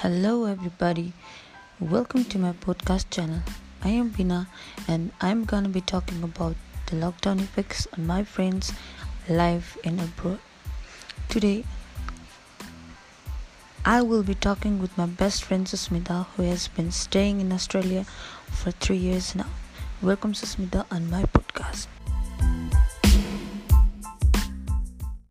Hello, everybody. Welcome to my podcast channel. I am Bina, and I'm gonna be talking about the lockdown effects on my friends' life in abroad. Today, I will be talking with my best friend Susmita, who has been staying in Australia for three years now. Welcome, Susmita, on my podcast.